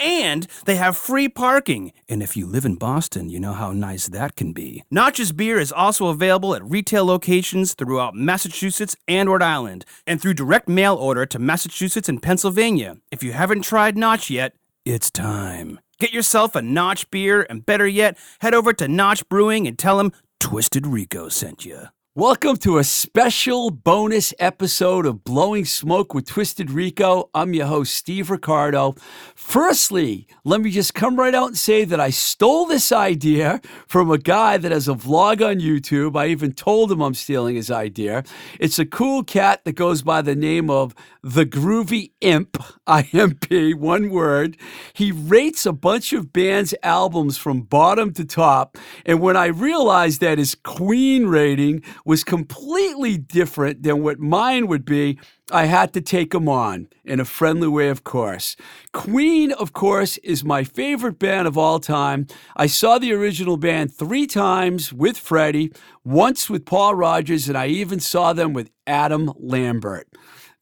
and they have free parking. And if you live in Boston, you know how nice that can be. Notch's beer is also available at retail locations throughout Massachusetts and Rhode Island, and through direct mail order to Massachusetts and Pennsylvania. If you haven't tried Notch yet, it's time. Get yourself a Notch beer, and better yet, head over to Notch Brewing and tell them Twisted Rico sent you. Welcome to a special bonus episode of Blowing Smoke with Twisted Rico. I'm your host, Steve Ricardo. Firstly, let me just come right out and say that I stole this idea from a guy that has a vlog on YouTube. I even told him I'm stealing his idea. It's a cool cat that goes by the name of The Groovy Imp, I M P, one word. He rates a bunch of bands' albums from bottom to top. And when I realized that his Queen rating was completely different than what mine would be, I had to take him on in a friendly way, of course. Queen, of course, is my favorite band of all time. I saw the original band three times with Freddie, once with Paul Rodgers, and I even saw them with Adam Lambert.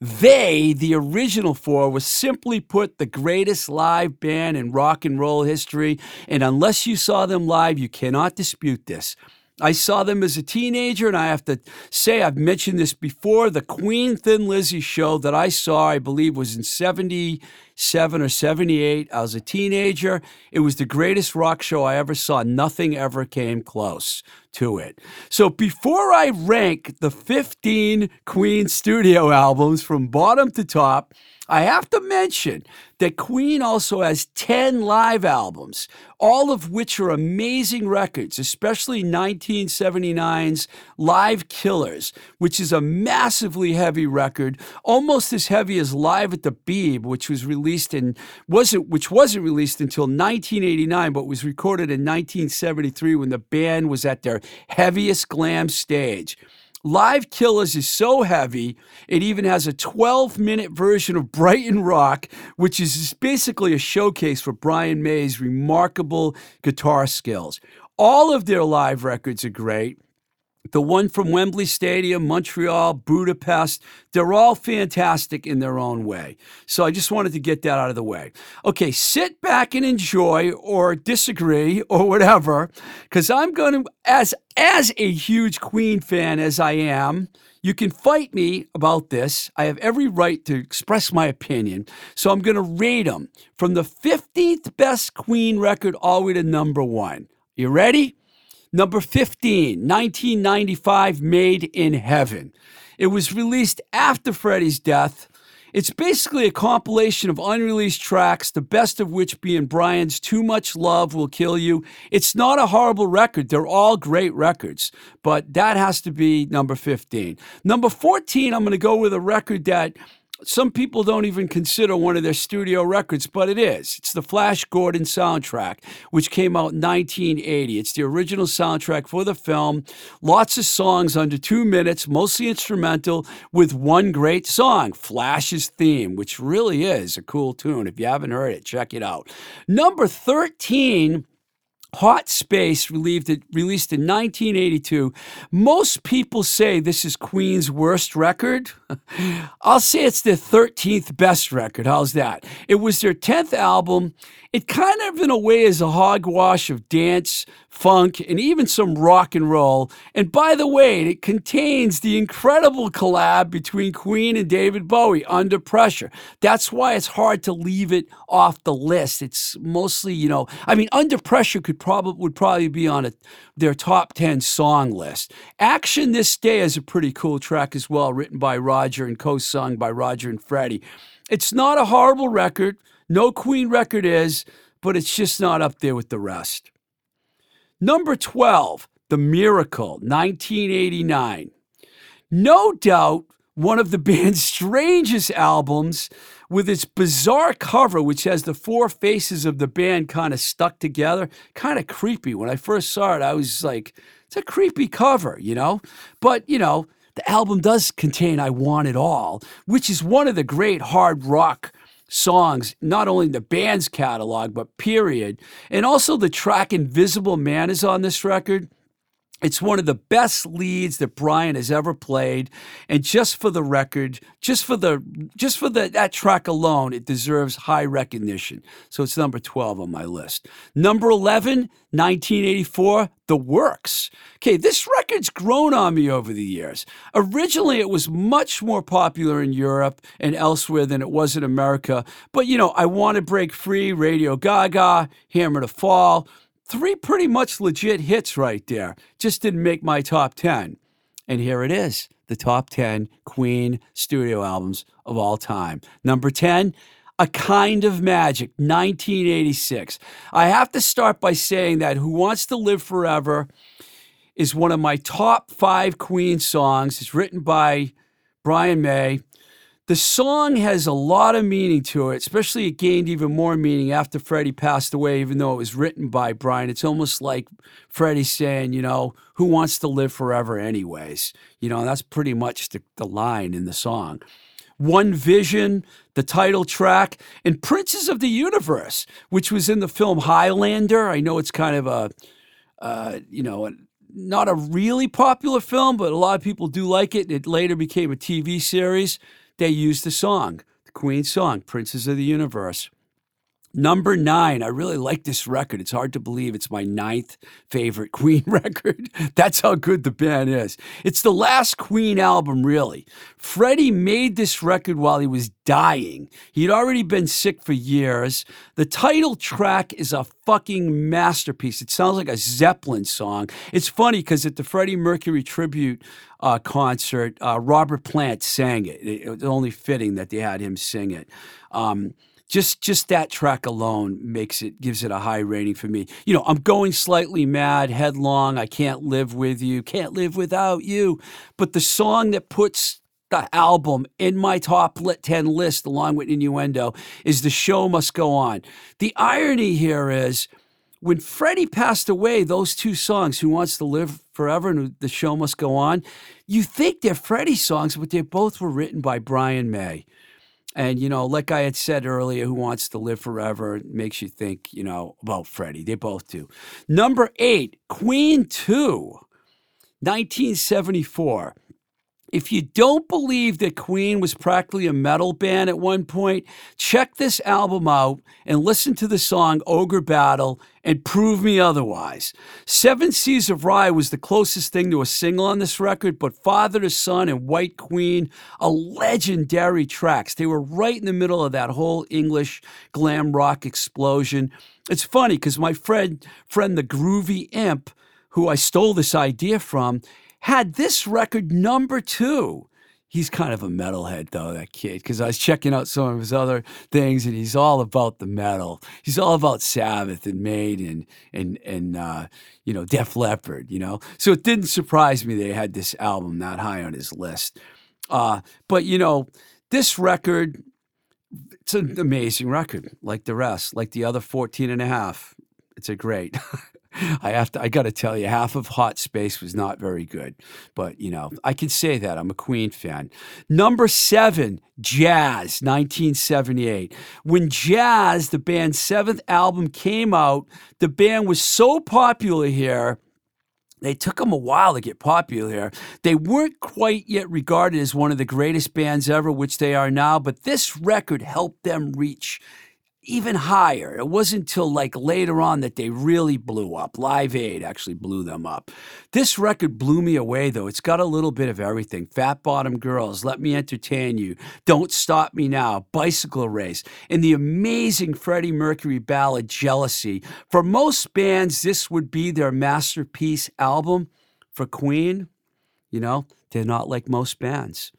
They, the original four, was simply put the greatest live band in rock and roll history, and unless you saw them live, you cannot dispute this. I saw them as a teenager, and I have to say, I've mentioned this before. The Queen Thin Lizzy show that I saw, I believe, was in 77 or 78. I was a teenager. It was the greatest rock show I ever saw. Nothing ever came close to it. So before I rank the 15 Queen studio albums from bottom to top, I have to mention that Queen also has 10 live albums, all of which are amazing records, especially 1979's Live Killers, which is a massively heavy record, almost as heavy as Live at the Beeb, which was released in wasn't which wasn't released until 1989 but was recorded in 1973 when the band was at their heaviest glam stage. Live Killers is so heavy, it even has a 12 minute version of Brighton Rock, which is basically a showcase for Brian May's remarkable guitar skills. All of their live records are great. The one from Wembley Stadium, Montreal, Budapest, they're all fantastic in their own way. So I just wanted to get that out of the way. Okay, sit back and enjoy or disagree or whatever, because I'm going to, as, as a huge Queen fan as I am, you can fight me about this. I have every right to express my opinion. So I'm going to rate them from the 15th best Queen record all the way to number one. You ready? Number 15, 1995, Made in Heaven. It was released after Freddie's death. It's basically a compilation of unreleased tracks, the best of which being Brian's Too Much Love Will Kill You. It's not a horrible record. They're all great records, but that has to be number 15. Number 14, I'm going to go with a record that some people don't even consider one of their studio records, but it is. It's the Flash Gordon soundtrack, which came out in 1980. It's the original soundtrack for the film. Lots of songs under two minutes, mostly instrumental, with one great song, Flash's theme, which really is a cool tune. If you haven't heard it, check it out. Number 13 Hot Space released, released in 1982. Most people say this is Queen's worst record. I'll say it's their 13th best record. How's that? It was their 10th album. It kind of, in a way, is a hogwash of dance, funk, and even some rock and roll. And by the way, it contains the incredible collab between Queen and David Bowie, Under Pressure. That's why it's hard to leave it off the list. It's mostly, you know, I mean, Under Pressure could probably would probably be on a, their top 10 song list. Action This Day is a pretty cool track as well, written by Roger and co-sung by Roger and Freddie. It's not a horrible record. No Queen record is, but it's just not up there with the rest. Number 12, The Miracle, 1989. No doubt one of the band's strangest albums with its bizarre cover, which has the four faces of the band kind of stuck together. Kind of creepy. When I first saw it, I was like, it's a creepy cover, you know? But, you know, the album does contain I Want It All, which is one of the great hard rock songs, not only in the band's catalog, but period. And also the track Invisible Man is on this record. It's one of the best leads that Brian has ever played, and just for the record, just for the just for the that track alone, it deserves high recognition. So it's number 12 on my list. Number 11, 1984, The Works. Okay, this record's grown on me over the years. Originally, it was much more popular in Europe and elsewhere than it was in America, but you know, I Want to Break Free, Radio Gaga, Hammer to Fall, Three pretty much legit hits right there. Just didn't make my top 10. And here it is the top 10 Queen studio albums of all time. Number 10, A Kind of Magic, 1986. I have to start by saying that Who Wants to Live Forever is one of my top five Queen songs. It's written by Brian May. The song has a lot of meaning to it, especially it gained even more meaning after Freddie passed away, even though it was written by Brian. It's almost like Freddie saying, you know, who wants to live forever, anyways? You know, that's pretty much the, the line in the song. One Vision, the title track, and Princes of the Universe, which was in the film Highlander. I know it's kind of a, uh, you know, not a really popular film, but a lot of people do like it. It later became a TV series they used the song, the Queen's song, Princes of the Universe. Number nine, I really like this record. It's hard to believe it's my ninth favorite Queen record. That's how good the band is. It's the last Queen album, really. Freddie made this record while he was dying. He'd already been sick for years. The title track is a fucking masterpiece. It sounds like a Zeppelin song. It's funny because at the Freddie Mercury tribute uh, concert, uh, Robert Plant sang it. It was only fitting that they had him sing it. Um, just just that track alone makes it gives it a high rating for me. You know, I'm going slightly mad, headlong. I can't live with you, can't live without you. But the song that puts the album in my top lit 10 list along with innuendo is the show must go on the irony here is when freddie passed away those two songs who wants to live forever and the show must go on you think they're freddie songs but they both were written by brian may and, you know, like I had said earlier, Who Wants to Live Forever makes you think, you know, about Freddie. They both do. Number eight, Queen 2, 1974. If you don't believe that Queen was practically a metal band at one point, check this album out and listen to the song Ogre Battle and prove me otherwise. Seven Seas of Rhye was the closest thing to a single on this record, but Father to Son and White Queen are legendary tracks. They were right in the middle of that whole English glam rock explosion. It's funny because my friend, friend the Groovy Imp, who I stole this idea from, had this record number two. He's kind of a metalhead, though, that kid, because I was checking out some of his other things, and he's all about the metal. He's all about Sabbath and Maiden and and uh, you know Def Leppard, you know. So it didn't surprise me they had this album that high on his list. Uh, but you know, this record, it's an amazing record, like the rest, like the other 14 and a half. It's a great. I have to. I got to tell you, half of Hot Space was not very good, but you know, I can say that I'm a Queen fan. Number seven, Jazz, 1978. When Jazz, the band's seventh album, came out, the band was so popular here. They took them a while to get popular here. They weren't quite yet regarded as one of the greatest bands ever, which they are now, but this record helped them reach even higher. It wasn't until like later on that they really blew up. Live Aid actually blew them up. This record blew me away though. It's got a little bit of everything. Fat Bottom Girls, Let Me Entertain You, Don't Stop Me Now, Bicycle Race, and the amazing Freddie Mercury ballad Jealousy. For most bands, this would be their masterpiece album. For Queen, you know, they're not like most bands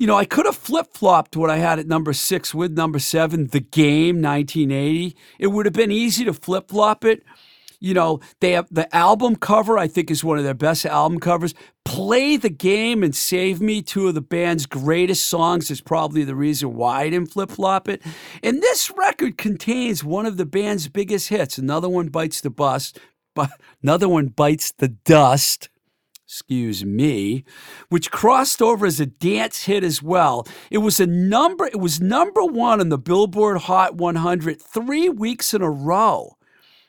you know, I could have flip flopped what I had at number six with number seven, The Game, 1980. It would have been easy to flip flop it. You know, they have the album cover, I think, is one of their best album covers. Play the Game and Save Me, two of the band's greatest songs, is probably the reason why I didn't flip flop it. And this record contains one of the band's biggest hits. Another one bites the bus, but another one bites the dust excuse me, which crossed over as a dance hit as well. It was a number it was number 1 on the Billboard Hot 100 3 weeks in a row.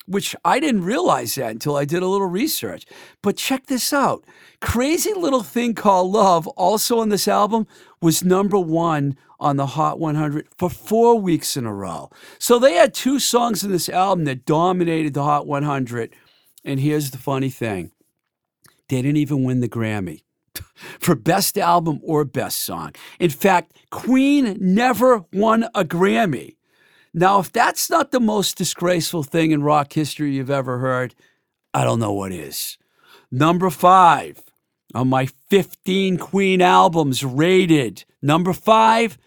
Which I didn't realize that until I did a little research. But check this out. Crazy Little Thing Called Love, also on this album, was number one on the Hot 100 for four weeks in a row. So they had two songs in this album that dominated the Hot 100. And here's the funny thing they didn't even win the Grammy for Best Album or Best Song. In fact, Queen never won a Grammy. Now, if that's not the most disgraceful thing in rock history you've ever heard, I don't know what is. Number five on my 15 Queen albums rated. Number five,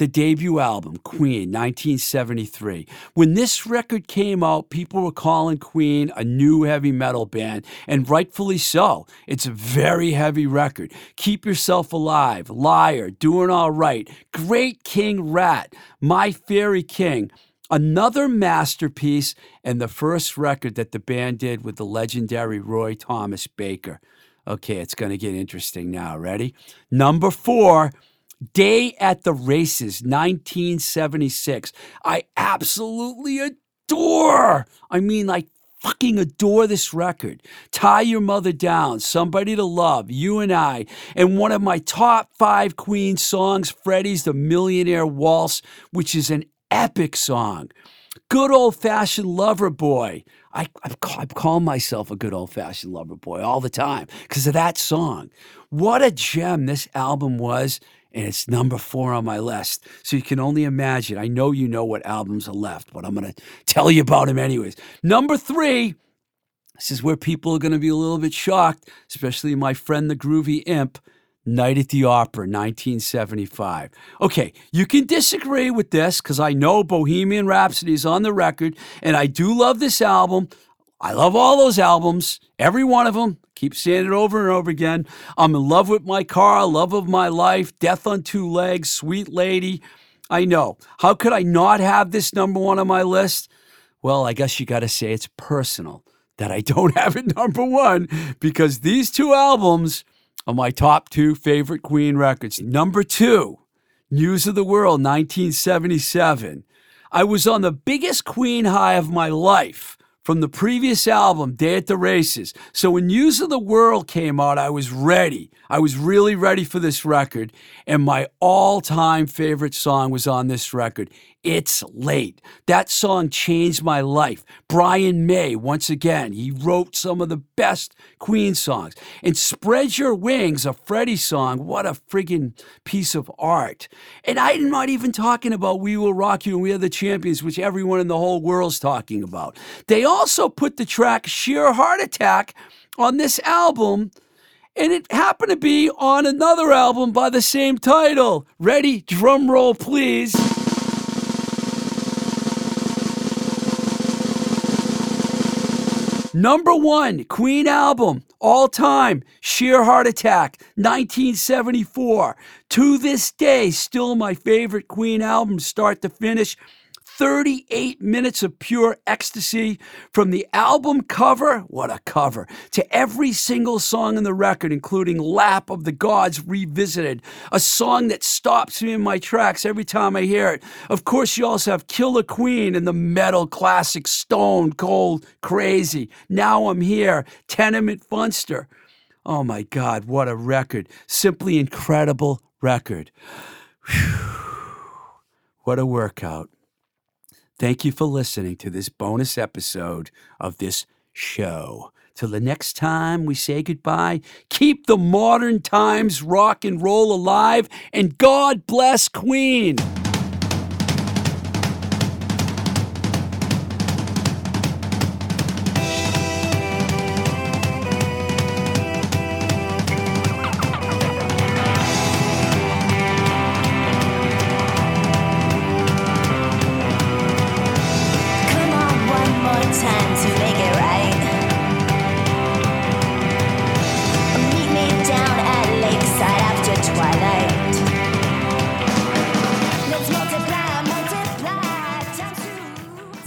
the debut album, Queen, 1973. When this record came out, people were calling Queen a new heavy metal band, and rightfully so. It's a very heavy record. Keep Yourself Alive, Liar, Doing All Right, Great King Rat, My Fairy King. Another masterpiece and the first record that the band did with the legendary Roy Thomas Baker. Okay, it's going to get interesting now. Ready? Number four, Day at the Races, 1976. I absolutely adore. I mean, like, fucking adore this record. Tie Your Mother Down, Somebody to Love, You and I, and one of my top five Queen songs, Freddie's The Millionaire Waltz, which is an epic song. Good old fashioned lover boy. I, I, I call myself a good old fashioned lover boy all the time because of that song. What a gem this album was and it's number four on my list. So you can only imagine. I know you know what albums are left, but I'm going to tell you about them anyways. Number three, this is where people are going to be a little bit shocked, especially my friend the Groovy Imp. Night at the Opera, 1975. Okay, you can disagree with this because I know Bohemian Rhapsody is on the record, and I do love this album. I love all those albums, every one of them. Keep saying it over and over again. I'm in love with my car, love of my life, death on two legs, sweet lady. I know. How could I not have this number one on my list? Well, I guess you got to say it's personal that I don't have it number one because these two albums are my top two favorite Queen records. Number two, News of the World, 1977. I was on the biggest Queen high of my life from the previous album, Day at the Races. So when News of the World came out, I was ready. I was really ready for this record. And my all time favorite song was on this record. It's Late. That song changed my life. Brian May, once again, he wrote some of the best Queen songs. And Spread Your Wings, a Freddie song, what a friggin' piece of art. And I'm not even talking about We Will Rock You and We Are the Champions, which everyone in the whole world's talking about. They also put the track Sheer Heart Attack on this album and it happened to be on another album by the same title. Ready? Drum roll, please. Number one, Queen album, all time, Sheer Heart Attack, 1974. To this day, still my favorite Queen album, start to finish. 38 minutes of pure ecstasy from the album cover, what a cover, to every single song in the record, including Lap of the Gods Revisited, a song that stops me in my tracks every time I hear it. Of course, you also have Killer Queen and the metal classic Stone Cold Crazy. Now I'm here, Tenement Funster. Oh my God, what a record. Simply incredible record. Whew. What a workout. Thank you for listening to this bonus episode of this show. Till the next time we say goodbye, keep the modern times rock and roll alive, and God bless Queen.